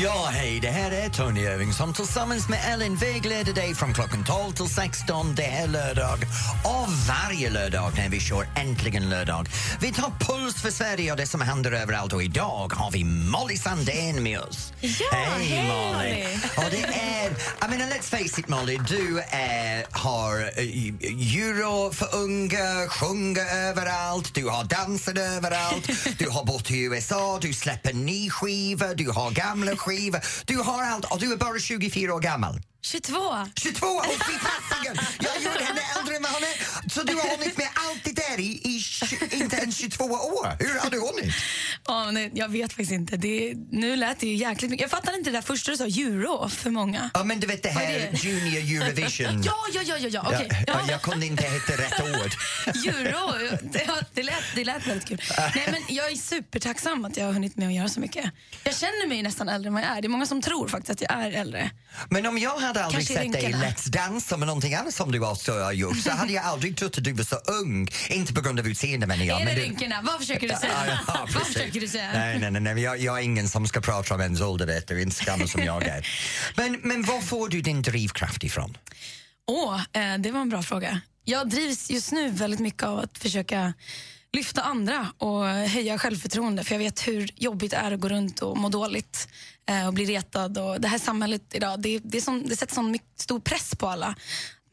Ja, hej, det här är Tony Irving som tillsammans med Ellen vägleder dig från klockan 12 till 16. Det är lördag och varje lördag när vi kör Äntligen lördag. Vi tar puls för Sverige och det som händer överallt och idag har vi Molly Sandén med oss. Ja, hej, hej, Molly! Och det är, I mean, let's face it Molly, du är, har uh, euro för unga, sjunger överallt, du har dansat överallt, du har bott i USA, du släpper ny skiva, du har gamla skivor, du har allt och du är bara 24 år gammal. 22. 22! Åh fy fasiken! Jag gjorde henne äldre än vad hon är. Så du har hunnit med allt det där i, inte ens 22 år. Hur har du hunnit? Ja, jag vet faktiskt inte. Det, nu lät det ju jäkligt mycket. Jag fattar inte det där första du sa, euro för många. Ja men du vet det här det? Junior Eurovision. Ja, ja, ja, ja, ja. okej. Ja, Ja. jag kunde inte hitta rätt ord. Euro, det, det, lät, det lät väldigt kul. Nej, men jag är supertacksam att jag har hunnit med att göra så mycket. Jag känner mig nästan äldre än vad jag är. Det är många som tror faktiskt att jag är äldre. Men om jag hade aldrig Kanske sett dig i. Let's Dance eller någonting annat som du har gjort så hade jag aldrig trott att du var så ung. Inte på grund av utseende menar jag. är det du- rynkorna? Vad försöker du säga? Ja, ja, Vad försöker du säga? Nej, nej, nej, nej. Jag, jag är ingen som ska prata om ens ålder, vet du. Inte gammal som jag är. Men, men var får du din drivkraft ifrån? Åh, eh, det var en bra fråga. Jag drivs just nu väldigt mycket av att försöka lyfta andra och höja självförtroende. För jag vet hur jobbigt det är att gå runt och må dåligt eh, och bli retad. Och det här samhället idag, det, det, som, det sätter sån mycket, stor press på alla.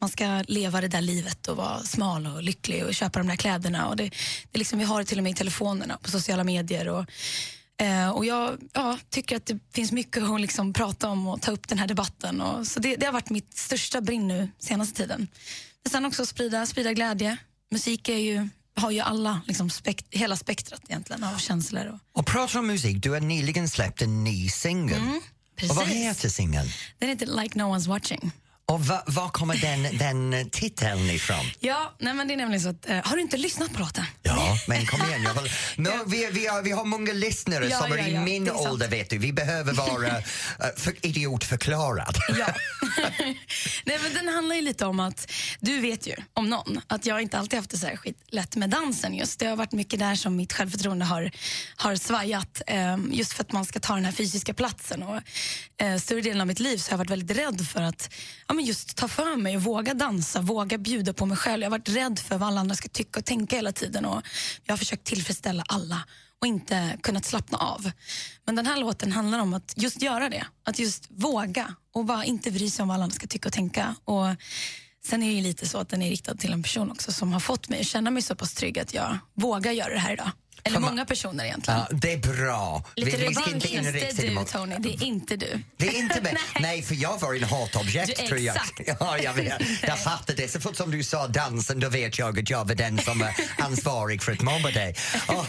Man ska leva det där livet och vara smal och lycklig och köpa de där kläderna. Och det, det är liksom, vi har det till och med i telefonerna på sociala medier. Och, Eh, och jag ja, tycker att det finns mycket att liksom prata om och ta upp den här debatten. Och, så det, det har varit mitt största brinn nu senaste tiden. Men sen också sprida, sprida glädje. Musik är ju, har ju alla, liksom spekt, hela spektrat egentligen av känslor. Och, Och pratar om musik, du har nyligen släppt en ny singel. och vad heter singeln? Den heter Like No One's Watching. Och va- var kommer den, den titeln ifrån? Ja, nej men det är nämligen så att, eh, har du inte lyssnat på låten? Ja, men kom igen. Jag vill, no, vi, vi, har, vi har många lyssnare Ja, som är ja, i ja, min det är sant. ålder, vet du. Vi behöver vara uh, för, idiotförklarad. Ja. Nej, men den handlar ju lite om att, du vet ju om någon, att jag inte alltid haft det särskilt lätt med dansen just. Det har varit mycket där som mitt självförtroende har, har svajat. ehm, just för att man ska ta den här fysiska platsen. Och, eh, större delen av mitt liv så har jag varit väldigt rädd för att ja, men just ta för mig och våga dansa, våga bjuda på mig själv. Jag har varit rädd för vad alla andra ska tycka och tänka hela tiden. Och jag har försökt tillfredsställa alla och inte kunnat slappna av. Men den här låten handlar om att just göra det. Att just våga och bara inte bry sig om vad alla andra ska tycka och tänka. Och sen är det lite så att den är riktad till en person också som har fått mig att känna mig så pass trygg att jag vågar göra det här idag. Eller många personer egentligen. Ja, det är bra. Lite vi, vi ska inte inrikta du mot... Tony, det är inte du. Det är inte med. Nej, för jag var en hatobjekt Du- tror jag. Ja, jag, vet. jag fattar det. Så fort som du sa dansen, då vet jag att jag var den som är ansvarig för att mobba dig. Och,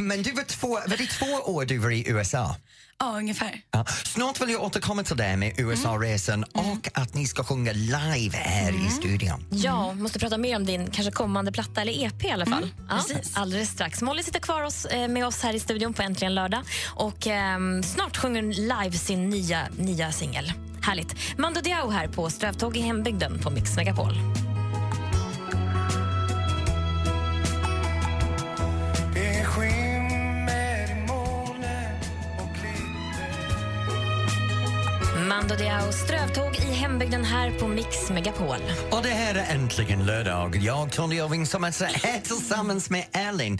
men du var två, var det två år du var i USA? Ja, ungefär. Ja. Snart vill jag återkomma till det med USA-resan och att ni ska sjunga live här i studion. Ja, måste prata mer om din kanske kommande platta eller EP i alla fall. ja, precis. alldeles strax. Molly sitter kvar oss, eh, med oss här i studion på Äntligen lördag och ehm, snart sjunger hon live sin nya, nya singel. Härligt. Mando Diao här på Strövtåg i hembygden på Mix Megapol. Mando Diao, Strövtåg i hembygden här på Mix Megapol. Och det här är äntligen lördag. Jag, Tony Irving, som är så här tillsammans med Elin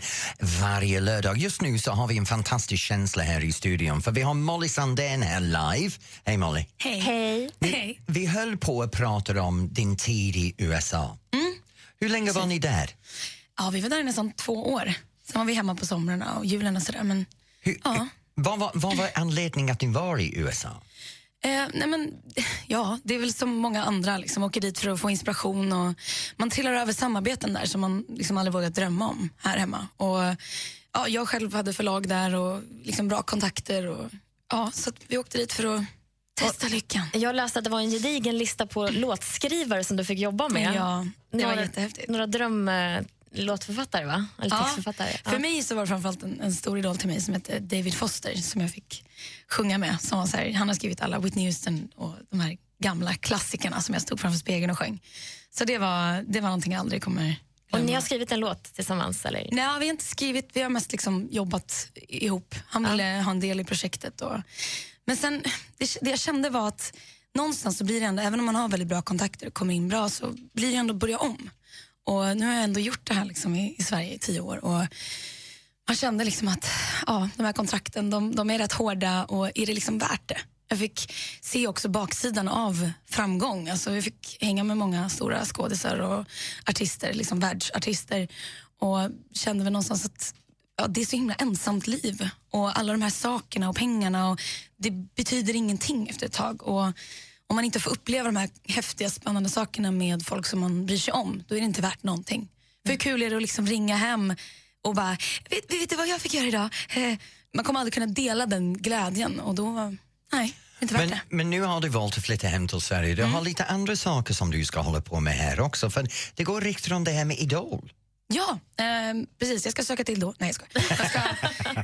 varje lördag. Just nu så har vi en fantastisk känsla här i studion för vi har Molly Sandén här live. Hej Molly. Hej. Hej. Hej. Vi höll på att prata om din tid i USA. Hur länge var ni där? Ja, vi var där i nästan två år. Sen var vi hemma på somrarna och julen och sådär. Men, Hur, Ja. vad, var, vad var anledningen att ni var i USA? Eh, nej men, ja, det är väl som många andra, liksom, åker dit för att få inspiration och man trillar över samarbeten där som man liksom aldrig vågat drömma om här hemma. Och, ja, jag själv hade förlag där och liksom bra kontakter. Och, ja, så vi åkte dit för att testa lyckan. Jag läste att det var en gedigen lista på låtskrivare som du fick jobba med. Ja, det var några, jättehäftigt. Några drömlåtförfattare, va? Eller textförfattare. För mig så var det framförallt en, en stor idol till mig som hette David Foster som jag fick sjunga med. Som var så här, han har skrivit alla Whitney Houston och de här gamla klassikerna som jag stod framför spegeln och sjöng. Så det var, det var någonting jag aldrig kommer Och ni har skrivit en låt tillsammans? Eller? Nej, vi har inte skrivit, vi har mest liksom jobbat ihop. Han ville ha en del i projektet. Och, men sen, det, det jag kände var att någonstans så blir det ändå, även om man har väldigt bra kontakter och kommer in bra, så blir det ändå börja om. Och nu har jag ändå gjort det här liksom i, i Sverige i tio år. Och man kände liksom att ja, de här kontrakten de, de är rätt hårda och är det liksom värt det? Jag fick se också baksidan av framgång. Alltså jag fick hänga med många stora skådisar och artister, liksom världsartister och kände väl någonstans att ja, det är så himla ensamt liv och alla de här sakerna och pengarna och det betyder ingenting efter ett tag. Och om man inte får uppleva de här häftiga, spännande sakerna med folk som man bryr sig om, då är det inte värt någonting. För hur kul är det att liksom ringa hem och bara, vet, vet du vad jag fick göra idag? Eh, man kommer aldrig kunna dela den glädjen och då, nej, Men, men nu har du valt att flytta hem till Sverige. Du Mm. har lite andra saker som du ska hålla på med här också. För det går riktigt om det här med Idol. Ja, ehm, precis. Jag ska söka till då. Nej, jag skojar. Jag, ska,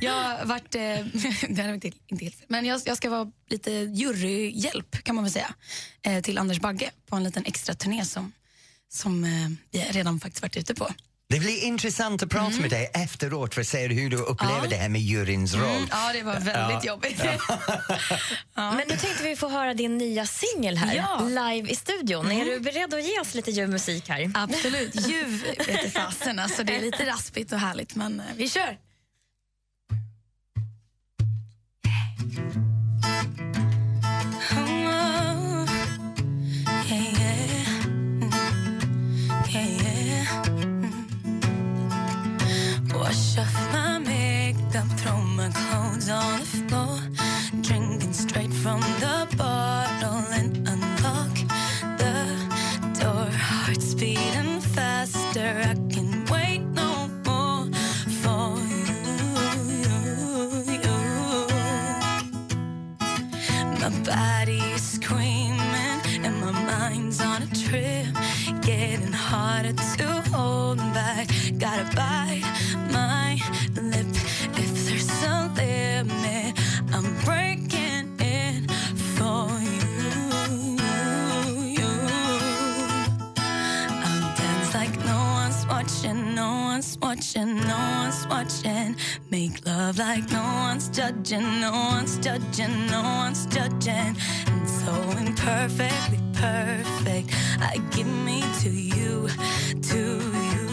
jag har varit... Eh, det är inte, inte helt. Men jag, jag ska vara lite juryhjälp kan man väl säga eh, till Anders Bagge på en liten extra turné som, som eh, vi redan faktiskt varit ute på. Det blir intressant att prata med dig efteråt för att se hur du upplever Mm. Ja. det här med juryns roll. Mm, ja, det var väldigt jobbigt. Men nu tänkte vi få höra din nya singel här, Ja. live i studion. Är du beredd att ge oss lite ljuv musik här? Absolut. Ljuv vete fasen. Alltså, det är lite raspigt och härligt, men eh, vi kör. Makeup, throw my clothes on the floor. Drinking straight from the bottle no one's watching. Make love like no one's judging, no one's judging, no one's judging. And so imperfectly perfect, I give me to you, to you,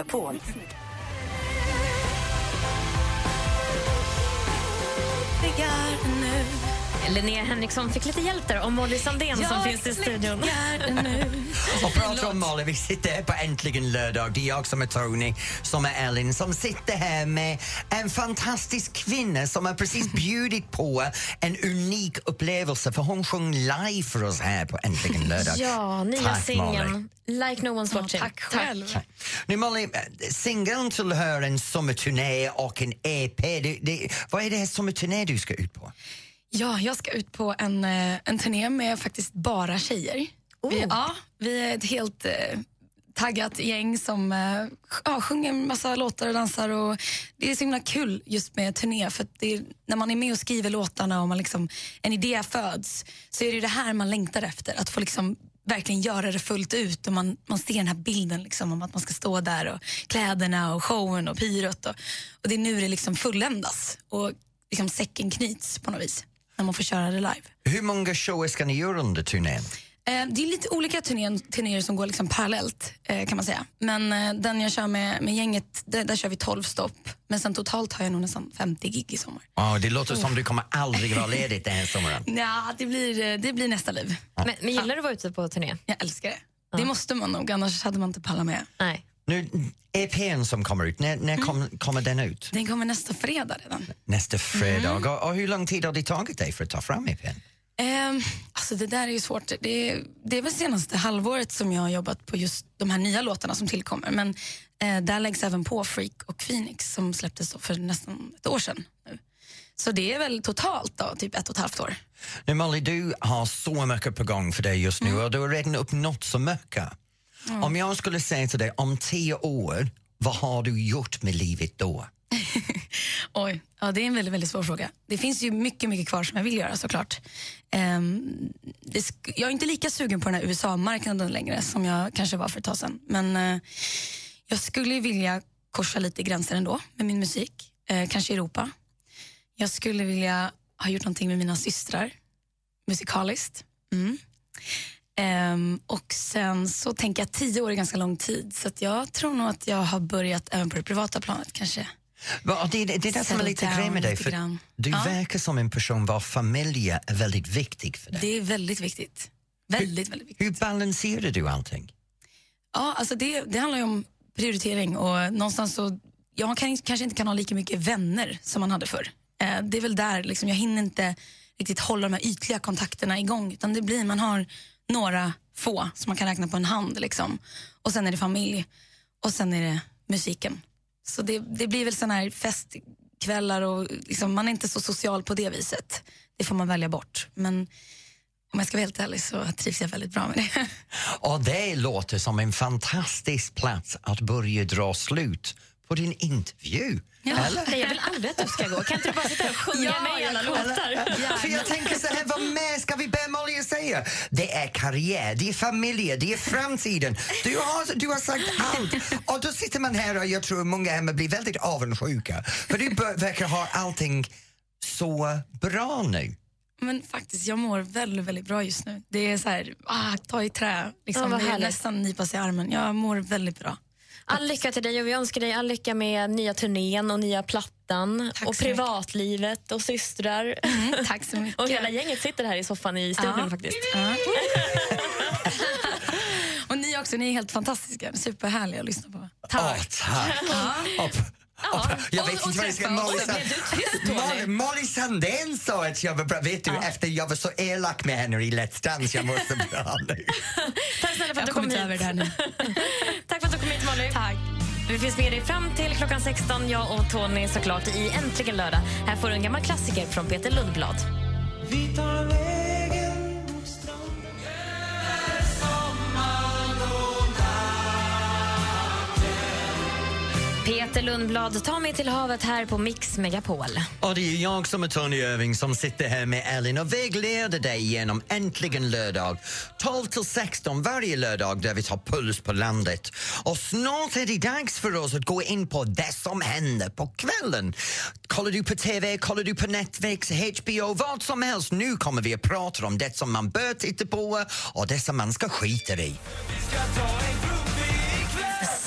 Megapol. Linnea Henriksson fick lite hjälp där av Molly Sandén som Jag finns i studion. Och pratar om Molly, vi sitter här på Äntligen lördag. Det är jag som är Tony, som är Ellen, som sitter här med en fantastisk kvinna som har precis bjudit på en unik upplevelse för hon sjöng live för oss här på Äntligen lördag. Ja, nya Tack, singeln Like No One's Watching. Tack själv. Nu Molly, singeln tillhör en sommarturné och en EP. Det, det, vad är det här sommarturné du ska ut på? Ja, jag ska ut på en, eh, en turné med faktiskt bara tjejer. Vi, ja, vi är ett helt... eh, taggat gäng som eh, ja, sjunger en massa låtar och dansar. Och det är så himla kul just med turné för är, när man är med och skriver låtarna och man liksom, en idé föds så är det det här man längtar efter. Att få liksom verkligen göra det fullt ut och man, man ser den här bilden liksom om att man ska stå där och kläderna och showen och pyrot och, och det är nu det liksom fulländas och liksom säcken knyts på något vis när man får köra det live. Hur många shower ska ni göra under turnén? Eh, det är lite olika turnén, turnéer som går liksom parallellt eh, kan man säga. Men eh, den jag kör med, med gänget, där, där kör vi 12 stopp. Men sen totalt har jag nog nästan 50 gig i sommar. Ja, det låter som du kommer aldrig vara ledig den här sommaren. Ja, det blir, det blir nästa liv. Men, men gillar du att vara ute på turné? Jag älskar det. Det måste man nog, annars hade man inte pallat med. Nej. Nu, EPn som kommer ut, när, när kom, kommer den ut? Den kommer nästa fredag redan. Nästa fredag. Och, och hur lång tid har det tagit dig för att ta fram EPn? Ehm, alltså det där är ju svårt. Det det är väl senaste halvåret som jag har jobbat på just de här nya låtarna som tillkommer. Men eh, där läggs även på Freak och Phoenix som släpptes för nästan ett år sedan. Nu. Så det är väl totalt då, typ ett och ett halvt år. Nu Molly, du har så mycket på gång för dig just nu och du har redan uppnått så mycket. Om jag skulle säga till dig, om tio år, vad har du gjort med livet då? Oj, ja, det är en väldigt, väldigt svår fråga. Det finns ju mycket, mycket kvar som jag vill göra såklart. Sk- jag är inte lika sugen på den här USA-marknaden längre som jag kanske var för ett tag sedan. Men eh, jag skulle vilja korsa lite gränser ändå med min musik. Eh, kanske Europa. Jag skulle vilja ha gjort någonting med mina systrar musikaliskt. Mm. Ehm, och sen så tänker jag att tio år är ganska lång tid så jag tror nog att jag har börjat även på det privata planet kanske. Va, Det, det, är det som är lite grejen med dig, för du Ja. verkar som en person vars familj är väldigt viktig för dig. Det är väldigt viktigt. Väldigt, väldigt viktigt. Hur balanserar du allting? Ja, alltså det, det handlar ju om prioritering och någonstans så, jag kan, kanske inte kan ha lika mycket vänner som man hade förr. Eh, det är väl där, liksom, jag hinner inte riktigt hålla de här ytliga kontakterna igång utan det blir, man har några få som man kan räkna på en hand liksom. Och sen är det familj och sen är det musiken. Så det, det blir väl såna här festkvällar och liksom, man är inte så social på det viset. Det får man välja bort. Men om jag ska vara helt ärlig så trivs jag väldigt bra med det. Och det låter som en fantastisk plats att börja dra slut på din intervju. Eller? Nej, jag vill aldrig att du ska gå. Kan inte du bara sitta och sjunga Ja, med i alla låtar? För jag tänker så här, vad mer ska vi be Molly att säga? Det är karriär, det är familj, det är framtiden. Du har, du har sagt allt. Och då sitter man här och jag tror många hemma blir väldigt avundsjuka. För du verkar ha allting så bra nu. Men faktiskt, jag mår väldigt, väldigt bra just nu. Det är så här, ah, ta i trä. Liksom. Ja, vad det är nästan nypa sig i armen. Jag mår väldigt bra. All lycka till dig och vi önskar dig all lycka med nya turnén och nya plattan Tack och så mycket. privatlivet och systrar. Mm, tack så mycket. Och hela gänget sitter här i soffan i studion Ja. faktiskt. Ja. Och ni också, ni är helt fantastiska. Superhärliga att lyssna på. Tack. Och- och- jag vet och inte vad jag ska... Molly. Sand- Sandén sa att jag var bra. Vet du, efter jag var så elak med henne i Let's Dance, jag mår så bra nu. Tack snälla för att Jag du kom kommit hit. över det här nu. Tack för att du kom hit Molly. Tack. Vi finns med dig fram till klockan 16, jag och Tony såklart i Äntligen lördag. Här får du en gammal klassiker från Peter Lundblad. Vi tar vägen Peter Lundblad, ta mig till havet här på Mix Megapol. Och det är jag som är Tony Irving som sitter här med Elin och vägleder dig genom Äntligen lördag 12 till 16 varje lördag där vi tar puls på landet. Och snart är det dags för oss att gå in på det som händer på kvällen. Kollar du på TV, kollar du på Netflix, HBO, vad som helst. Nu kommer vi att prata om det som man bör titta på och det som man ska skita i.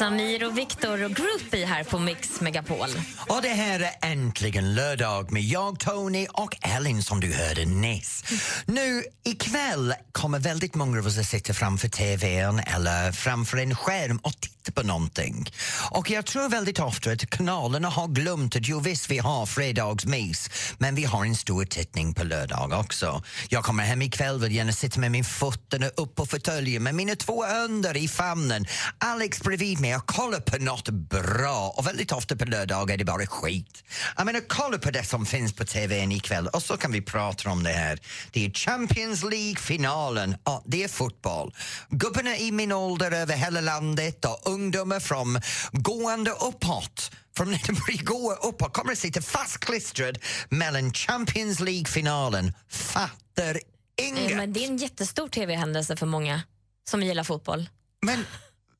Samir och Viktor och Groupie här på Mix Megapol. Och det här är äntligen lördag med jag, Tony och Ellen som du hörde nyss. Nu ikväll kommer väldigt många av oss att sitta framför TVn eller framför en skärm och titta på någonting. Och jag tror väldigt ofta att kanalerna har glömt att jo visst vi har fredagsmys men vi har en stor tittning på lördag också. Jag kommer hem ikväll vill gärna sitta med min fötterna upp på fåtöljen med mina två hundar i famnen. Alex bredvid mig och kollar på något bra och väldigt ofta på lördagar är det bara skit. Jag menar, kolla på det som finns på TVn ikväll och så kan vi prata om det här. Det är Champions League-finalen, ja, det är fotboll. Gubbarna i min ålder över hela landet och ungdomar från gående uppåt från när de börjar gå uppåt kommer att sitta fastklistrad mellan Champions League-finalen. Fattar inget. Eh, Men det är en jättestor tv-händelse för många som gillar fotboll. Men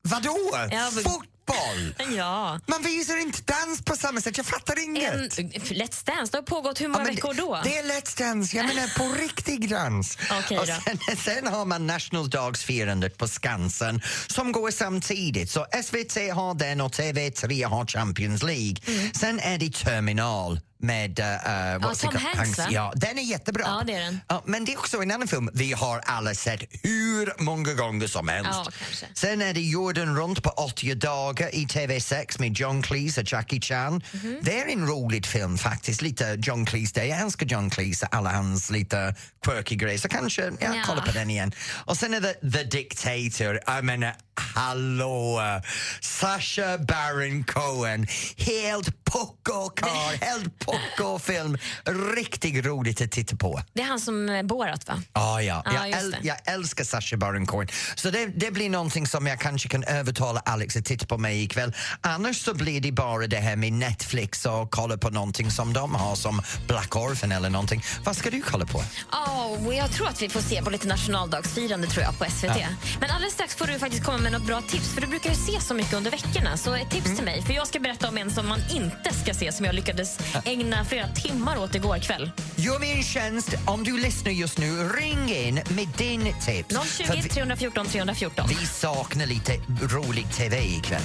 vadå? Ja, men- Fotboll? Ja. Man visar inte dans på samma sätt, jag fattar inget. En, Let's Dance, det har pågått hur många Ja, veckor då? Det är Let's Dance, jag menar på riktig dans. Okej och sen, sen har man nationaldagsfirandet på Skansen som går samtidigt. Så SVT har den och TV3 har Champions League. Sen är det Terminal med... Uh, Mm. Ja, Tom Hanks, va? Ja, den är jättebra. Ja, det är den. Ja, men det är också en annan film vi har alla sett hur många gånger som helst. Ja. Sen är det Jorden runt på 80 dagar i TV6 med John Cleese och Jackie Chan. Mhm. Det är en rolig film faktiskt, lite John Cleese där. Jag älskar John Cleese alla hans lite quirky grejer, så kanske jag Ja. kollar på den igen. Och sen är det The Dictator, jag menar hallå! Sacha Baron Cohen, helt pucko karl, helt pucko film. Riktigt roligt att titta på. Det är han som eh, Borat va? Ah, ja, Ja, jag, äl- jag älskar Sacha Baron Cohen. Så det, det blir någonting som jag kanske kan övertala Alex att titta på mig ikväll. Annars så blir det bara det här med Netflix och kolla på någonting som de har som Black Orphan eller någonting. Vad ska du kolla på? Oh, jag tror att vi får se på lite nationaldagsfirande tror jag på SVT. Men alldeles strax får du faktiskt komma med något bra tips för du brukar ju se så mycket under veckorna. Så ett tips till mig, för jag ska berätta om en som man inte ska se som jag lyckades ägna flera timmar åt igår kväll. Gör mig en tjänst, om du lyssnar just nu, ring in med din tips. För 020 vi, 314 314. vi saknar lite rolig TV ikväll.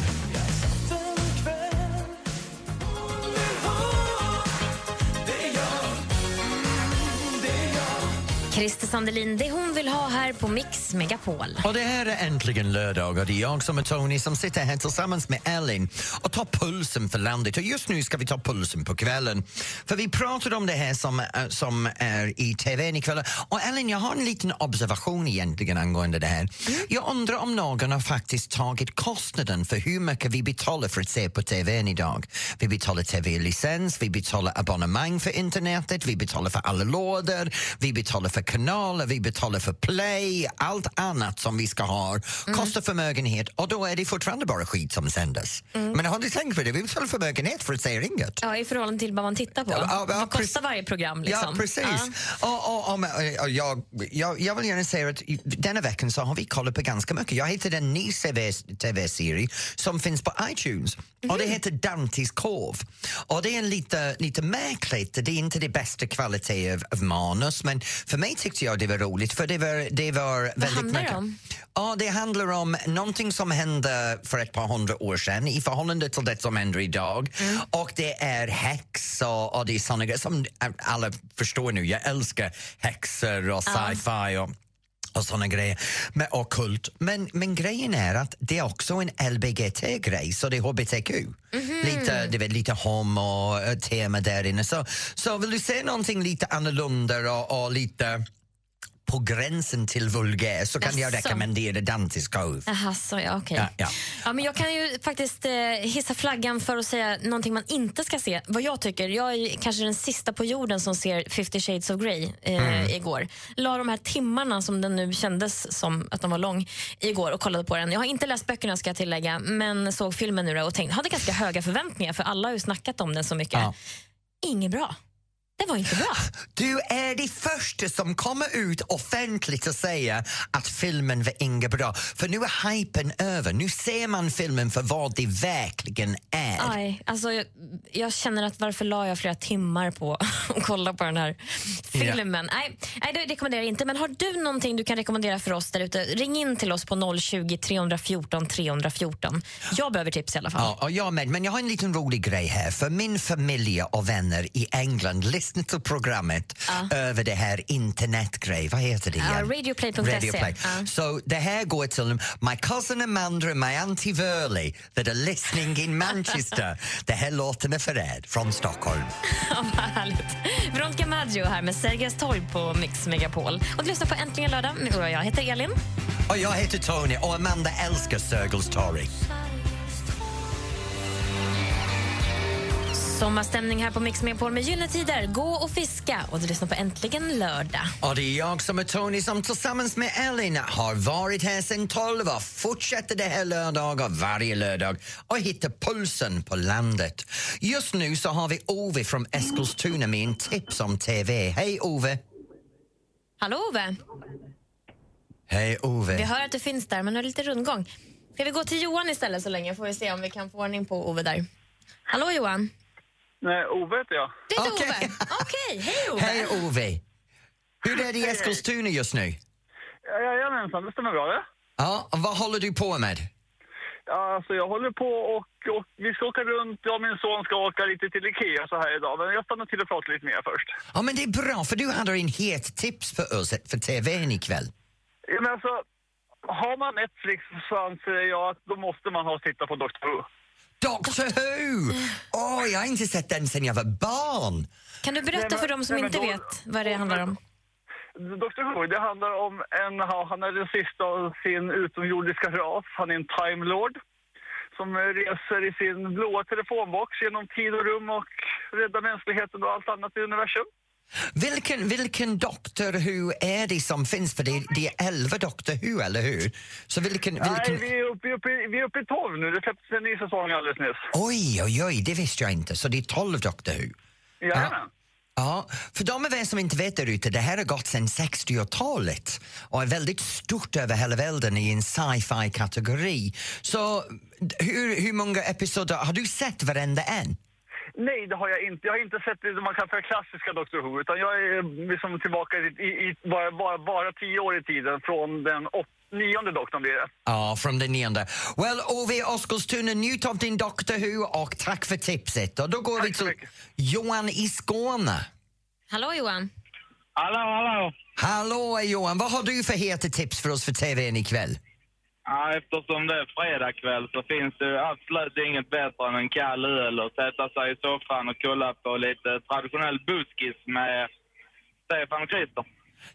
Christer Sandelin, det hon vill ha här på Mix Megapol. Och det här är äntligen lördag och det är jag som är Tony som sitter här tillsammans med Ellen och tar pulsen för landet. Och just nu ska vi ta pulsen på kvällen. För vi pratade om det här som, äh, som är i TVn ikväll. Och Ellen, jag har en liten observation egentligen angående det här. Jag undrar om någon har faktiskt tagit kostnaden för hur mycket vi betalar för att se på TVn idag. Vi betalar TV-licens, vi betalar abonnemang för internetet, vi betalar för alla lådor, vi betalar för kanaler, vi betalar för play, allt annat som vi ska ha kostar förmögenhet och då är det fortfarande bara skit som sändes. Men har du tänkt på det? Vi betalar förmögenhet för att säga inget. Ja, I förhållande till vad man tittar på. Ja, ja, ja, vad kostar varje program? Liksom? Ja, precis. Och, och, och, men, och jag, jag, jag vill gärna säga att denna veckan så har vi kollat på ganska mycket. Jag hittade en ny TV tv-serie som finns på iTunes och det heter Dantes korv. Och det är en lite, lite märkligt, det är inte det bästa kvalitet av, av manus men för mig tyckte jag det var roligt för det var, det var väldigt handlar det om? Ja, det handlar om någonting som hände för ett par hundra år sedan i förhållande till det som händer idag. Mm. Och det är häx och, det är såna grejer som alla förstår nu. Jag älskar häxor och sci-fi och och såna grejer, med ockult. Men, men grejen är att det är också en LBGT-grej, så det är hbtq. Mhm. Lite, det är lite homo-tema där inne. Så, så vill du se någonting lite annorlunda och, och lite på gränsen till vulgär så kan jag Jaså? rekommendera Dantes Cove. Jaha, så ja, okej. Ja, ja. Ja, men jag kan ju faktiskt eh, hissa flaggan för att säga någonting man inte ska se. Vad jag tycker, jag är kanske den sista på jorden som ser 50 shades of Grey eh, Mm. igår. La de här timmarna som den nu kändes som att de var lång igår och kollade på den. Jag har inte läst böckerna ska jag tillägga, men såg filmen nu och tänkte, hade ganska höga förväntningar för alla har ju snackat om den så mycket. Ja. Inget bra. Det var inte bra. Du är det första som kommer ut offentligt och säger att filmen var inget bra. För nu är hypen över. Nu ser man filmen för vad det verkligen är. Aj, alltså, jag, jag känner att varför la jag flera timmar på att kolla på den här filmen? Nej, nej, det rekommenderar jag inte. Men har du någonting du kan rekommendera för oss där ute? Ring in till oss på 020 314 314. Jag behöver tips i alla fall. Ja, och jag med. Men jag har en liten rolig grej här. För min familj och vänner i England lyssnar till programmet över det här internetgrej. Vad heter det Ja, radioplay.se. Radio Play. Ja. Så det här går till my cousin Amanda and my auntie Verley that are listening in Manchester. det här låten är för er från Stockholm. Ja, vad härligt. Veronica Maggio här med Sergels torg på Mix Megapol. Och du lyssnar på Äntligen lördag. Jag heter Elin. Och jag heter Tony och Amanda älskar Sergels torg. Sommarstämning här på Mix Megapol med Gyllene Tider. Gå och fiska och du lyssnar på Äntligen lördag. Och det är jag som är Tony som tillsammans med Ellen har varit här sen 12 och fortsätter det här lördagar varje lördag och hittar pulsen på landet. Just nu så har vi Ove från Eskilstuna med en tips om TV. Hej Ove! Hallå Ove! Hej Ove! Vi hör att du finns där men du har lite rundgång. Ska vi gå till Johan istället så länge får vi se om vi kan få ordning på Ove där. Hallå Johan! Nej, Ove heter jag. Det är Okej. Ove. Okej, hej Ove! Hej Ove! Hur är det i Eskilstuna just nu? Jajamensan, det stämmer bra det. Ja, och vad håller du på med? Ja, Alltså, jag håller på och, och vi ska åka runt. Jag och min son ska åka lite till Ikea så här idag. Men jag stannar till och pratar lite mer först. Ja, men det är bra, för du hade en het tips för oss för TVn ikväll. Ja, Men alltså, har man Netflix så anser jag att då måste man ha titta på Doctor Who. Doctor Who! Åh, jag har inte sett den sen jag var barn. Kan du berätta för dem som nej, men inte vet vad det handlar om? Doctor Who, det handlar om en, han är den sista av sin utomjordiska ras. Han är en Time Lord som reser i sin blåa telefonbox genom tid och rum och räddar mänskligheten och allt annat i universum. Vilken, vilken Doctor Who är det som finns? För det, det är elva Doctor Who, eller hur? Så vilken... vilken... Nej, vi är, uppe, uppe, vi är uppe i 12 nu. Det släpptes en ny säsong alldeles nyss. Oj, oj, oj, det visste jag inte. Så det är tolv Doctor Who. Jajamän. Ja, för de av er som inte vet där ute, det här har gått sedan 60-talet och är väldigt stort över hela världen i en sci-fi kategori. Så hur, hur många episoder, har du sett varenda en? Nej, det har jag inte. Jag har inte sett det man kallar för klassiska Doctor Who, utan jag är liksom tillbaka i, i, i bara, bara, bara tio år i tiden från den åt, nionde doktorn blir det. Ja, från den nionde. Well, Ove Oskarstuna, njut av din Doctor Who och tack för tipset. Och då går Tack vi till mycket. Johan i Skåne. Hallå Johan! Hallå, hallå! Hallå Johan, vad har du för heta tips för oss för TVn ikväll? Ja, eftersom det är fredagkväll så finns det absolut inget bättre än en kall öl och sätta sig i soffan och kolla på lite traditionell buskis med Stefan och Christer.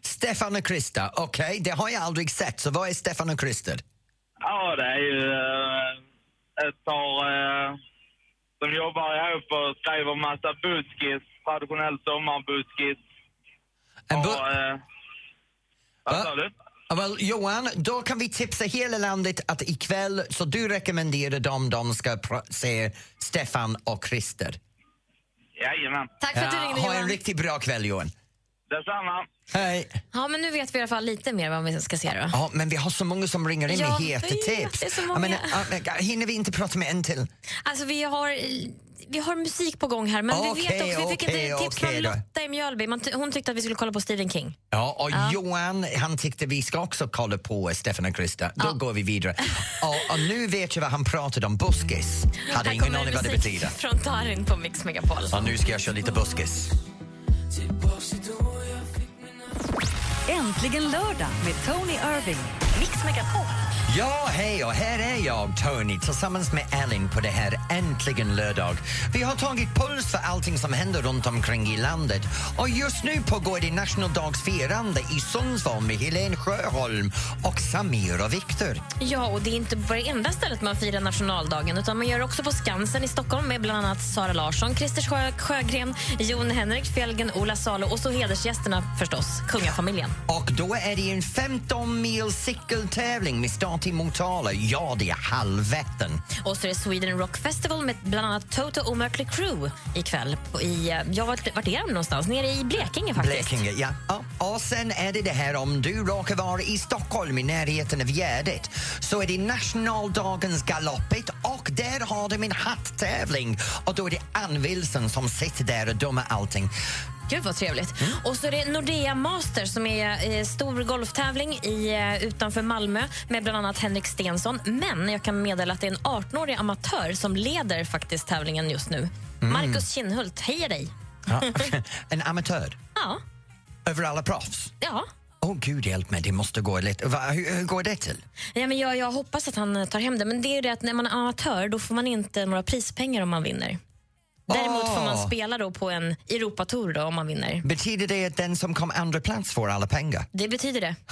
Stefan och Krista, okej, det har jag aldrig sett, så vad är Stefan och Christer? Ja, det är ju eh, ett par eh, som jobbar ihop och skriver massa buskis, traditionell sommarbuskis. En bu- Och, eh, vad Va? sa du? Ja, Well, Johan, då kan vi tipsa hela landet att ikväll, så du rekommenderar dem, de ska se Stefan och Christer. Jajamän. Tack för att du ringde ha en Johan. riktigt bra kväll Johan. Detsamma. Hej! Ja, men nu vet vi i alla fall lite mer vad vi ska se då. Ja, men vi har så många som ringer in med Jag heta vet, tips. det är så Jag många. menar, ja, men, hinner vi inte prata med en till? Alltså vi har, vi har musik på gång här men vi Okej, vet också, vi fick okej, ett tips okej från då. Lotta i Mjölby. Man, hon tyckte att vi skulle kolla på Stephen King. Ja, och Ja. Johan, han tyckte vi ska också kolla på Stefan och Krista. Då Ja. går vi vidare. och, och nu vet jag vad han pratade om, buskis. Hade Här ingen aning vad det betyder. från Darin på Mix Megapol. Och nu ska jag köra lite buskis. Äntligen lördag med Tony Irving. Mix Megapol. Ja, hej och här är jag, Tony, tillsammans med Ellen på det här Äntligen lördag. Vi har tagit puls för allting som händer runt omkring i landet och just nu pågår det nationaldagsfirande i Sundsvall med Helene Sjöholm och Samir och Viktor. Ja, och det är inte bara det enda stället man firar nationaldagen utan man gör också på Skansen i Stockholm med bland annat Sara Larsson, Christer Sjö, Sjögren, Jon Henrik Fjällgren, Ola Salo och så hedersgästerna förstås, kungafamiljen. Och då är det en 15 mil cykeltävling med start i Motala. Ja, det är halvvätten. Och så är det Sweden Rock Festival med bland annat Toto och Mötley Crüe ikväll. I, eh, ja, vart, vart är de någonstans? Nere i Blekinge faktiskt. Blekinge, ja. ja. Och sen är det det här om du råkar vara i Stockholm i närheten av Gärdet så är det nationaldagens galoppet och där har de en hatttävling och då är det Ann Wilson som sitter där och dömer allting. Gud vad trevligt. Mm. Och så är det Nordea Master som är eh, stor golftävling i, eh, utanför Malmö med bland annat Henrik Stensson. Men jag kan meddela att det är en 18-årig amatör som leder faktiskt tävlingen just nu. Mm. Marcus Kinnhult, heja dig! Ja. en amatör Ja, över alla proffs. ja. Åh gud hjälp mig, det måste gå lite... Va, hur, hur går det till? ja men jag, jag hoppas att han tar hem det. Men det är ju det att när man är amatör då får man inte några prispengar om man vinner. Däremot får man Ah. spela då på en Europatour då, om man vinner. Betyder det att den som kom andra plats får alla pengar? Det betyder det.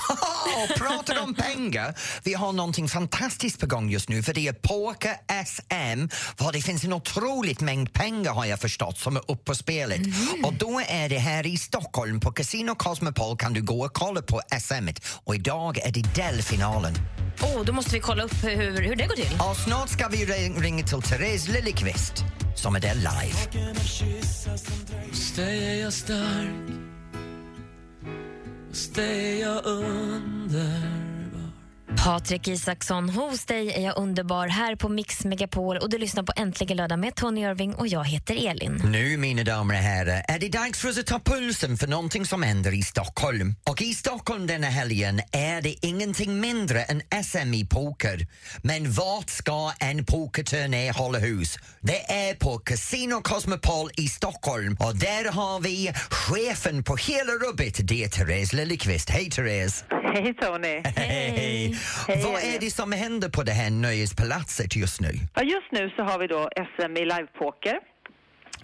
Oh, pratar om pengar. Vi har någonting fantastiskt på gång just nu för det är Poker SM. För det finns en otroligt mängd pengar har jag förstått som är uppe på spelet. Och då är det här i Stockholm på Casino Cosmopol kan du gå och kolla på SM. Och idag är det delfinalen. Oh, då måste vi kolla upp hur, hur det går till. Och snart ska vi ring- ringa till Therese Liljeqvist som är det live. Hos dig är jag stark Hos dig är jag under Patrik Isaksson, hos dig är jag underbar här på Mix Megapol och du lyssnar på Äntligen lördag med Tony Irving och jag heter Elin. Nu, mina damer och herrar, är det dags för oss att ta pulsen för någonting som händer i Stockholm. Och i Stockholm denna helgen är det ingenting mindre än SM i poker. Men vart ska en pokerturné hålla hus? Det är på Casino Cosmopol i Stockholm och där har vi chefen på hela rubbet. Det är Therese Liljeqvist. Hej Therese! Hej Tony! Hej! Hej, Vad hej. är det som händer på det här nöjespalatset just nu? Ja, just nu så har vi då SM i livepoker.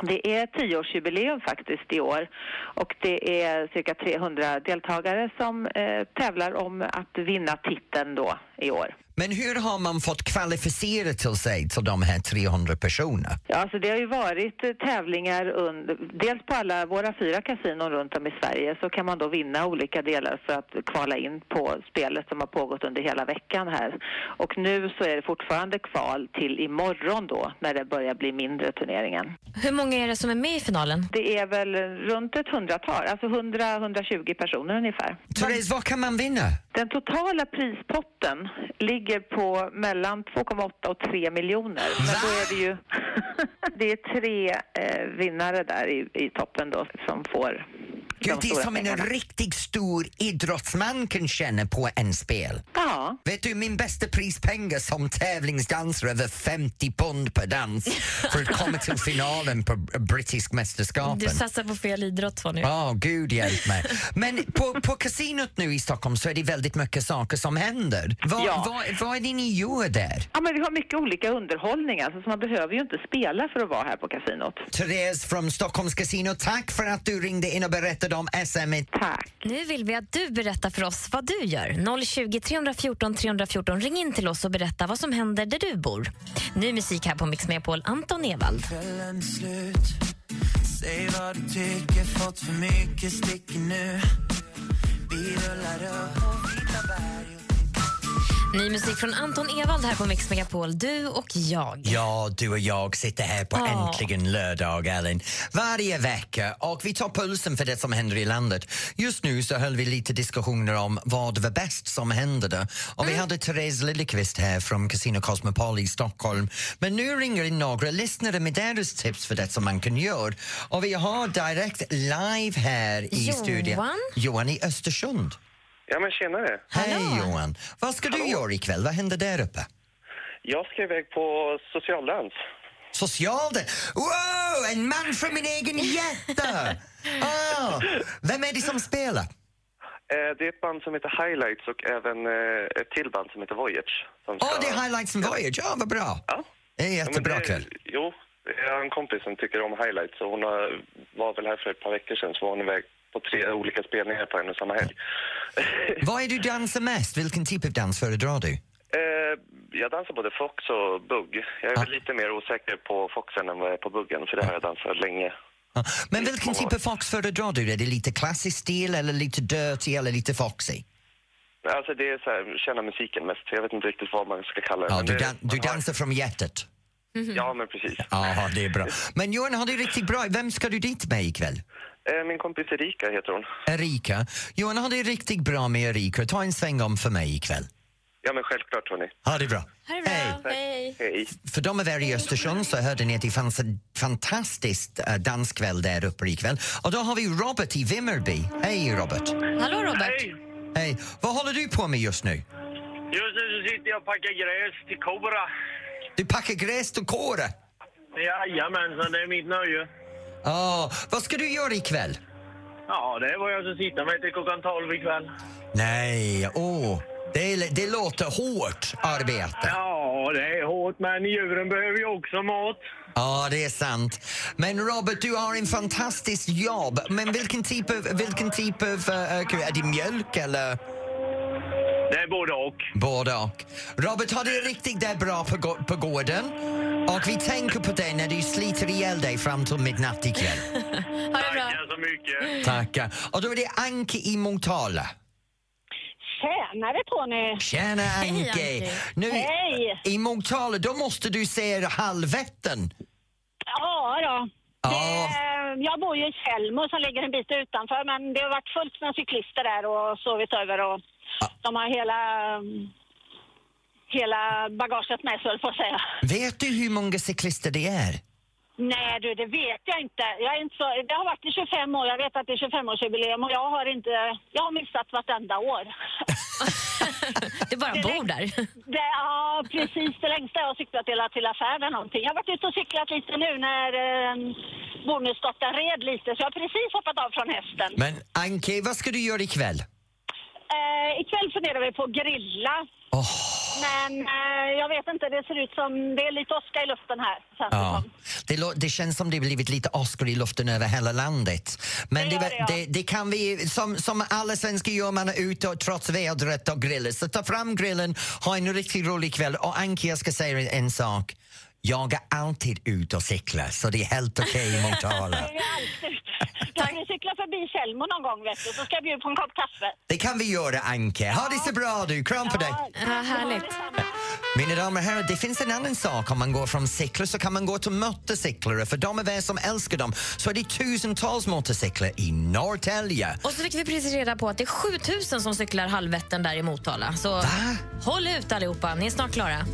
Det är tioårsjubileum faktiskt i år och det är cirka 300 deltagare som eh, tävlar om att vinna titeln då i år. Men hur har man fått kvalificera till sig till de här 300 personerna? Ja, alltså det har ju varit eh, tävlingar under, dels på alla våra fyra kasinon runt om i Sverige så kan man då vinna olika delar för att kvala in på spelet som har pågått under hela veckan här. Och nu så är det fortfarande kval till imorgon då när det börjar bli mindre turneringen. Hur många är det som är med i finalen? Det är väl runt ett hundratal, alltså 100-120 personer ungefär. Therese, vad kan man vinna? Den totala prispotten ligger på mellan 2,8 och 3 miljoner. Men då är det ju det är tre eh, vinnare där i, i toppen då som får Gud, de det är som en riktigt stor idrottsman kan känna på en spel. Ja, Vet du, min bästa prispengar som tävlingsdansare var 50 pund per dans för att komma till finalen på brittisk mästerskapen. Du satsar på fel idrott Tony. Ja, gud hjälp mig. Men på, på kasinot nu i Stockholm så är det väldigt mycket saker som händer. Vad, Ja. vad, vad är det ni gör där? ja men vi har mycket olika underhållning alltså, så man behöver ju inte spela för att vara här på kasinot. Therese från Stockholms Casino, tack för att du ringde in och berättade om SM. Tack. Nu vill vi att du berättar för oss vad du gör. 020 314 314. Ring in till oss och berätta vad som händer där du bor. Ny musik här på Mix Megapol. Anton Ewald. Säg vad du tycker, fått för mycket sticker nu Vi rullar upp på vita berg och Ny musik från Anton Ewald här på Mix Megapol. Du och jag. Ja, du och jag sitter här på Ja. Äntligen lördag, Ellen. Varje vecka och vi tar pulsen för det som händer i landet. Just nu så höll vi lite diskussioner om vad var bäst som hände där. Och vi hade Therese Liljeqvist här från Casino Cosmopol i Stockholm. Men nu ringer in några lyssnare med deras tips för det som man kan göra. Och vi har direkt live här i Johan? studion. Johan i Östersund. Ja, men tjenare. Hej. Johan! Vad ska du Hallå. göra ikväll? Vad händer där uppe? Jag ska iväg på socialdans. Social... Wow! En man från min egen hjärta! Ah, vem är det som spelar? Eh, det är ett band som heter Highlights och även eh, ett till band som heter Voyage. Som Åh, ska- det är Highlights and Voyage. Ja, vad bra. Ja. Det är en Ja, men jättebra det- kväll. Jo, jag har en kompis som tycker om Highlights och hon har, var väl här för ett par veckor sedan så var hon iväg på tre olika spelningar på en och samma helg. Vad är du dansar mest? Vilken typ av dans föredrar du? eh, jag dansar både Fox och Bugg. Jag är Ah. väl lite mer osäker på Foxen än vad jag är på Buggen för det har jag dansat länge. Ja, Men vilken typ av fox föredrar du? Är det lite klassisk stil eller lite dirty eller lite foxy? Alltså det är så här, känna musiken mest. Jag vet inte riktigt vad man ska kalla det. Ja, du, det, dan- du dansar från hjärtat? Ja, men precis. Ja, det är bra. Men Johan, har det riktigt bra. Vem ska du dit med ikväll? Eh, Min kompis Erika heter hon. Erika. Johan, har det riktigt bra med Erika. Ta en sväng om för mig ikväll. Ja, men självklart Tony. Ha det bra. Ha det bra. Hej. Hej. Hej. För de av er i Östersund så hörde ni att det fanns en fantastisk uh, danskväll där uppe ikväll. Och då har vi Robert i Vimmerby. Hej Robert! Hallå Robert. Hej! Vad håller du på med just nu? Just nu så sitter jag och packar gräs till Kora. Du packar gräs till Kåre? Jajamensan, det är mitt nöje. Ah, vad ska du göra ikväll? Ja, det vad jag ska sitta med till klockan 12 ikväll. Nej, åh. Det, det låter hårt arbete. Ja, det är hårt, men djuren behöver ju också mat. Ja, det är sant. Men Robert, du har en fantastisk jobb. Men vilken typ av, vilken typ av ko- är det mjölk eller? Det är både och. Både och. Robert, har det riktigt det bra på, gå- på gården? Och vi tänker på dig när du sliter ihjäl dig fram till midnatt ikväll. Ha det bra. Tackar så mycket. Tackar. Och då är det Anke i Motala. Tjänare Tony! Tjena Anke! Anke. Nu, Hej. I Motala, då måste du se halvvätten. Ja då. Ja. Det, jag bor ju i Tjällmo som ligger en bit utanför men det har varit fullt med cyklister där och sovit över och de har hela, hela bagaget med sig på att säga. Vet du hur många cyklister det är? Nej du, det vet jag inte. Jag är inte så, det har varit i 25 år, jag vet att det är 25-årsjubileum och jag har inte, jag har missat vartenda år. Du bara bor där. Det, ja, precis. Det längsta jag har cyklat till, till affären någonting. Jag har varit ute och cyklat lite nu när eh, bonusdottern red lite, så jag har precis hoppat av från hästen. Men Anke, vad ska du göra ikväll? Eh, ikväll funderar vi på att grilla. Åh, Men eh, jag vet inte, det ser ut som det är lite åska i luften här. ja. det, det känns som det blivit lite Oscar i luften över hela landet. Men Det det, det, ja. det, kan vi, som, som alla svenskar gör, man är ute och trots vädret och grillar. Så ta fram grillen, ha en riktigt rolig kväll. Och Anke, jag ska säga en sak. Jag är alltid ute och cyklar, så det är helt okej i Motala. Kan vi cykla förbi Tjällmo någon gång vet du, så ska jag bjuda på en kopp kaffe. Det kan vi göra, Anke. Ha det så bra du. Kram på dig. Ja, härligt. Mina damer och herrar, det finns en annan sak. Om man går från cyklar så kan man gå till motorcyklare. För de av er som älskar dem så är det tusentals motorcyklar i Norrtälje. Och så fick vi precis reda på att det är 7000 som cyklar halvvätten där i Motala. Så Va? håll ut allihopa, ni är snart klara.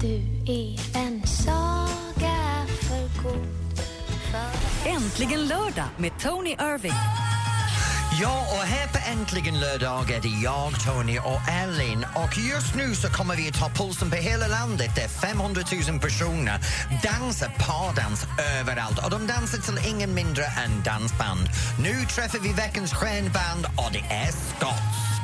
Du är en saga för god Äntligen lördag med Tony Irving. Ja, och här på Äntligen lördag är det jag, Tony och Ellen. Och just nu så kommer vi att ta pulsen på hela landet där 500 000 personer dansar pardans överallt. Och de dansar till ingen mindre än dansband. Nu träffar vi veckans stjärnband och det är Scotts.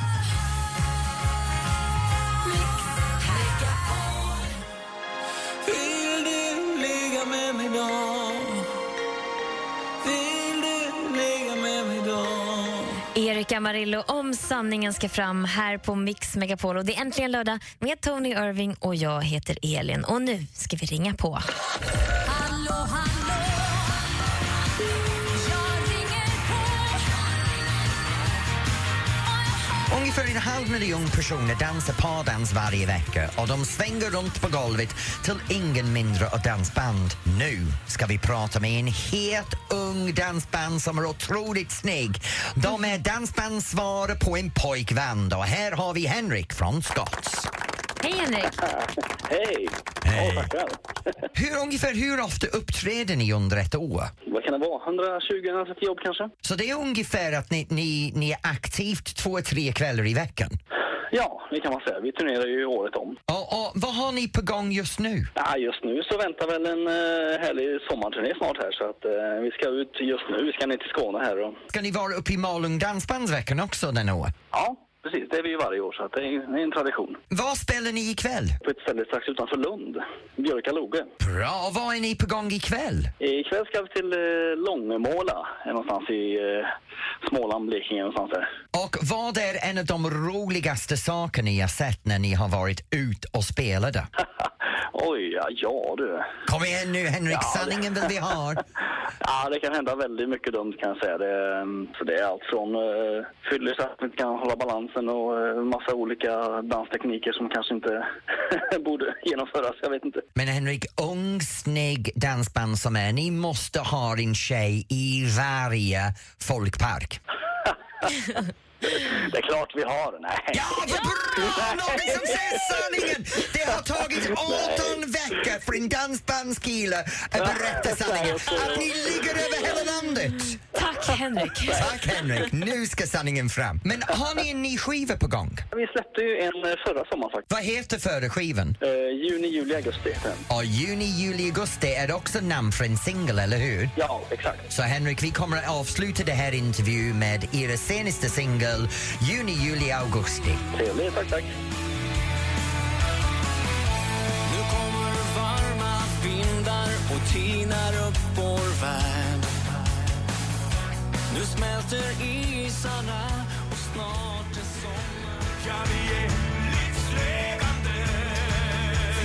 Erik Amarillo om sanningen ska fram här på Mix Megapol. Och det är äntligen lördag med Tony Irving och jag heter Elin. Och nu ska vi ringa på. Ungefär en halv miljon personer dansar pardans varje vecka och de svänger runt på golvet till ingen mindre och dansband. Nu ska vi prata med en helt ung dansband som är otroligt snygg. De är dansbandsvara på en pojkvän och här har vi Henrik från Scotts. Hej Henrik! Hej! Hej. Ja, tackar. Hur, ungefär hur ofta uppträder ni under ett år? Vad kan det vara? 120-130 jobb kanske? Så det är ungefär att ni, ni, ni är aktivt två, tre kvällar i veckan? Ja, det kan man säga. Vi turnerar ju året om. Och, och vad har ni på gång just nu? Ja, just nu så väntar väl en uh, härlig sommarturné snart här så att eh, vi ska ut just nu. Vi ska ner till Skåne här och Ska ni vara uppe i Malung Dansbandsveckan också den år? ja, precis. Det är vi ju varje år så det är, en tradition. Vad spelar ni ikväll? På ett ställe strax utanför Lund, Björkaloge. Bra, och vad är ni på gång ikväll? Ikväll ska vi till uh, Långemåla, någonstans i uh, Småland, Blekinge någonstans där. Och vad är en av de roligaste saker ni har sett när ni har varit ut och spelade? Oj, ja, ja du. Kom igen nu Henrik, Ja, det- sanningen vill vi ha. Ja, det kan hända väldigt mycket dumt kan jag säga. Det, ehm, så det är allt från uh, fyller så att man inte kan hålla balansen och uh, massa olika danstekniker som kanske inte borde genomföras. Jag vet inte. Men Henrik, ung, snygg dansband som är, ni måste ha en tjej i varje folkpark. Det är klart vi har. Nej. Ja, vad bra! Någon som säger sanningen! Det har tagit 18 veckor för en dansbandskille att berätta sanningen. Att ni ligger över hela landet! Tack Henrik. Tack Henrik, nu ska sanningen fram. Men har ni en ny skiva på gång? Vi släppte ju en eh, förra sommaren faktiskt. Vad heter förra skivan? Eh, juni, juli, augusti heter den. Och juni, juli, augusti är också namn för en singel, eller hur? Ja, exakt. Så Henrik, vi kommer att avsluta det här intervju med era senaste singel, juni, juli, augusti. Trevligt, tack, tack. Nu kommer varma vindar och tinar upp vår värld. Nu smälter isarna och snart är sommar. Ja, vi är livslevande.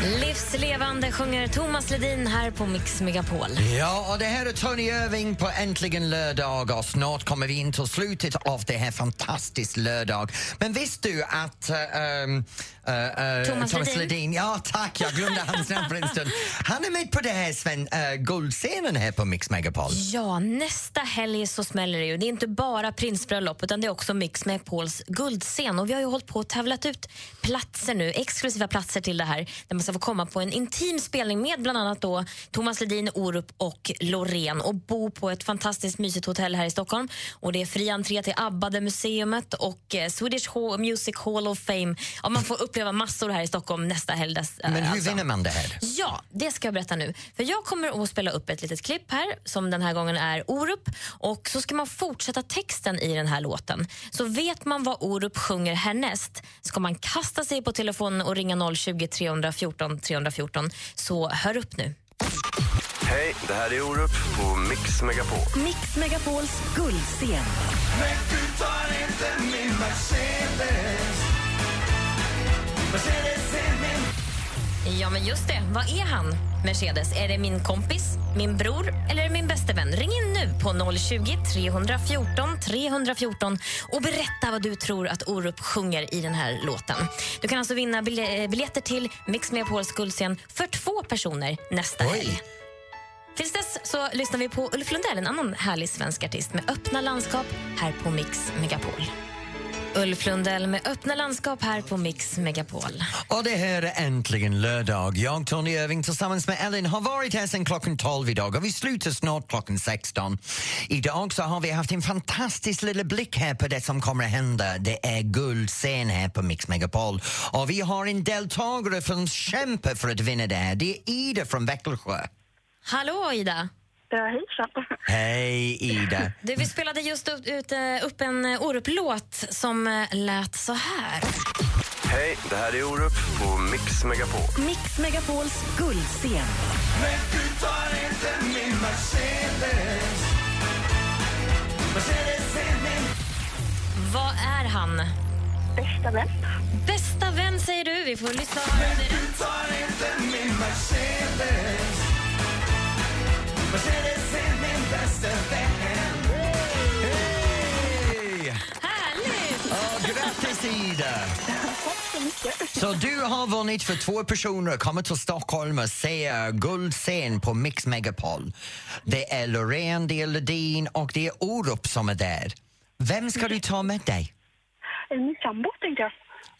Livslevande sjunger Thomas Ledin här på Mix Megapol. Ja, och det här är Tony Irving på Äntligen lördag och snart kommer vi in till slutet av det här fantastiskt lördag. Men visste du att äh, ähm, äh, äh, Thomas Ledin. Ledin, ja tack, jag glömde hans namn för en stund. Han är med på det här Sven, äh, guldscenen här på Mix Megapol. Ja, nästa helg så smäller det ju. Det är inte bara prinsbröllop utan det är också Mix Megapols guldscen. Och vi har ju hållit på och tävlat ut platser nu, exklusiva platser till det här där man ska få komma på en intim spelning med bland annat då Thomas Ledin, Orup och Loreen och bo på ett fantastiskt mysigt hotell här i Stockholm. Och det är fri entré till ABBA, det museet och eh, Swedish Hall, Music Hall of Fame. Ja, man får uppleva massor här i Stockholm nästa helg. Dess- Men hur alltså. vinner man det här? Ja, det ska jag berätta nu. För Jag kommer att spela upp ett litet klipp här som den här gången är Orup och så ska man fortsätta texten i den här låten. Så vet man vad Orup sjunger härnäst ska man kasta sig på telefonen och ringa 020 314 314. Så hör upp nu. Hej, det här är Orup på Mix Megapol. Mix Megapols guldscen. Men du tar inte min Mercedes. Mercedes Ja, men just det. Vad är han, Mercedes? Är det min kompis, min bror eller min bäste vän? Ring in nu på 020 314 314 och berätta vad du tror att Orup sjunger i den här låten. Du kan alltså vinna bilje- eh, biljetter till Mix Megapols guldscen för två personer nästa helg. Tills dess så lyssnar vi på Ulf Lundell, en annan härlig svensk artist med öppna landskap här på Mix Megapol. Ulf Lundell med öppna landskap här på Mix Megapol. Och det här är äntligen lördag. Jag, Tony Irving, tillsammans med Ellen har varit här sedan klockan 12 idag och vi slutar snart klockan 16. Idag så har vi haft en fantastisk liten blick här på det som kommer att hända. Det är guldscen här på Mix Megapol och vi har en deltagare som kämpar för att vinna det här. Det är Ida från Växelsjö. Hallå Ida! Ja, hejsan. Hej Ida! Du, vi spelade just upp, ut, eh, upp en eh, Orup-låt som eh, lät så här. Hej, det här är Orup på Mix Megapol. Mix Megapols guldscen. Men du tar inte min Mercedes. Mercedes är min Vad är han? Bästa vän. Bästa vän säger du. Vi får lyssna det. Du tar inte min Mercedes. Mercedes är min bästa vän. Hej! Härligt! Och grattis Ida! Så du har vunnit för två personer att komma till Stockholm och se eh, guldscen på Mix Megapol. Det är Loreen, det är Ledin och det är Orup som är där. Vem ska du ta med dig? Min sambo tänkte jag.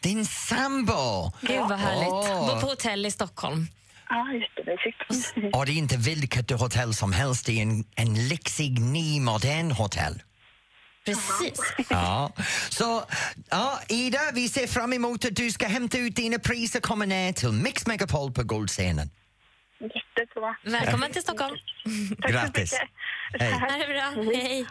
Din sambo! Gud vad härligt. Åh. Bo på hotell i Stockholm. Ja, jättemysigt. Och det är inte vilket hotell som helst, det är en, en lyxig, ny, modern hotell. Precis. Ja. Så, ja, Ida, vi ser fram emot att du ska hämta ut dina priser och komma ner till Mix Megapol på guldscenen. Jättebra. Välkommen till Stockholm. Grattis! Hej. Ha det bra. Hej.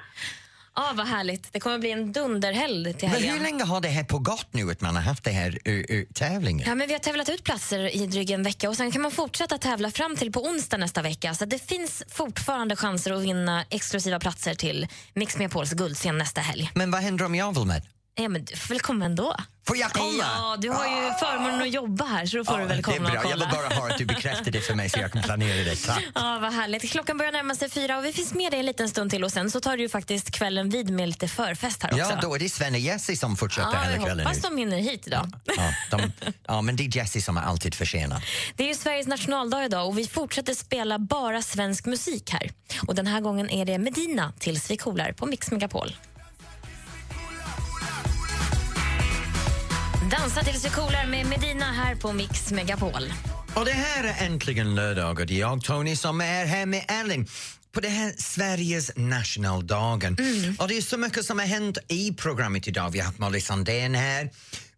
Ja, vad härligt. Det kommer bli en dunderhelg till Men hur helgen. länge har det här pågått nu, att man har haft det här uh, uh, tävlingen? Ja, men vi har tävlat ut platser i drygt en vecka och sen kan man fortsätta tävla fram till på onsdag nästa vecka. Så det finns fortfarande chanser att vinna exklusiva platser till Mix Megapols guldscen nästa helg. Men vad händer om jag vill med? Ja, men du får väl komma ändå. Får jag komma? Ja, du har ju förmånen att jobba här så då får du väl det är komma bra. och Jag kolla. vill bara ha att du bekräftar det för mig så jag kan planera det. Tack. Ja, vad härligt. Klockan börjar närma sig fyra och vi finns med dig en liten stund till och sen så tar du ju faktiskt kvällen vid med lite förfest här också. Ja, då är det Sven och Jessie som fortsätter Ja, hela jag kvällen. hoppas ut. de hinner hit idag. Ja, de, ja, men det är Jessie som är alltid försenad. Det är ju Sveriges nationaldag idag och vi fortsätter spela bara svensk musik här. Och den här gången är det Medina tills vi coolar på Mix Megapol. Dansa tills vi coolar med Medina här på Mix Megapol. Och det här är äntligen lördag och det är jag, Tony, som är här med Ellen. på det här Sveriges nationaldagen. Och det är så mycket som har hänt i programmet idag. Vi har haft Molly Sandén här.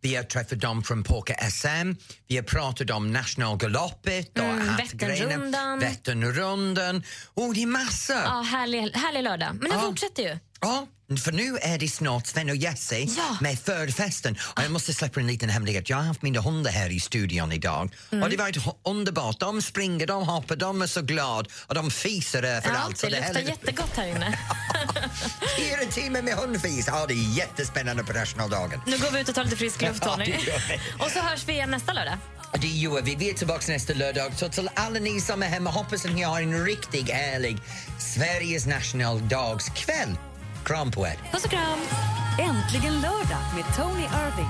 Vi har träffat dem från Poker SM. Vi har pratat om nationalgaloppet och Mm. Vätternrundan. Vätternrundan. Oh, det är massor! Ja, härlig, härlig lördag. Men den fortsätter ju. Ja, för nu är det snart Sven och Jesse med förfesten. Och jag måste släppa en liten hemlighet. Jag har haft mina hundar här i studion idag. Mm. Och det ho- underbart. De springer, de hoppar, de är så glada och de fiser överallt. Så det luktar jättegott här inne. Fyra timmar med hundfis. Ja, det är jättespännande på nationaldagen. Nu går vi ut och tar lite frisk luft, Ja, Tony. vi. Och så hörs vi igen nästa lördag. Det gör vi. Vi är tillbaka nästa lördag. Så till alla ni som är hemma, hoppas att ni har en riktigt härlig Sveriges nationaldagskväll. Kram på er. Puss och kram! Äntligen lördag med Tony Irving.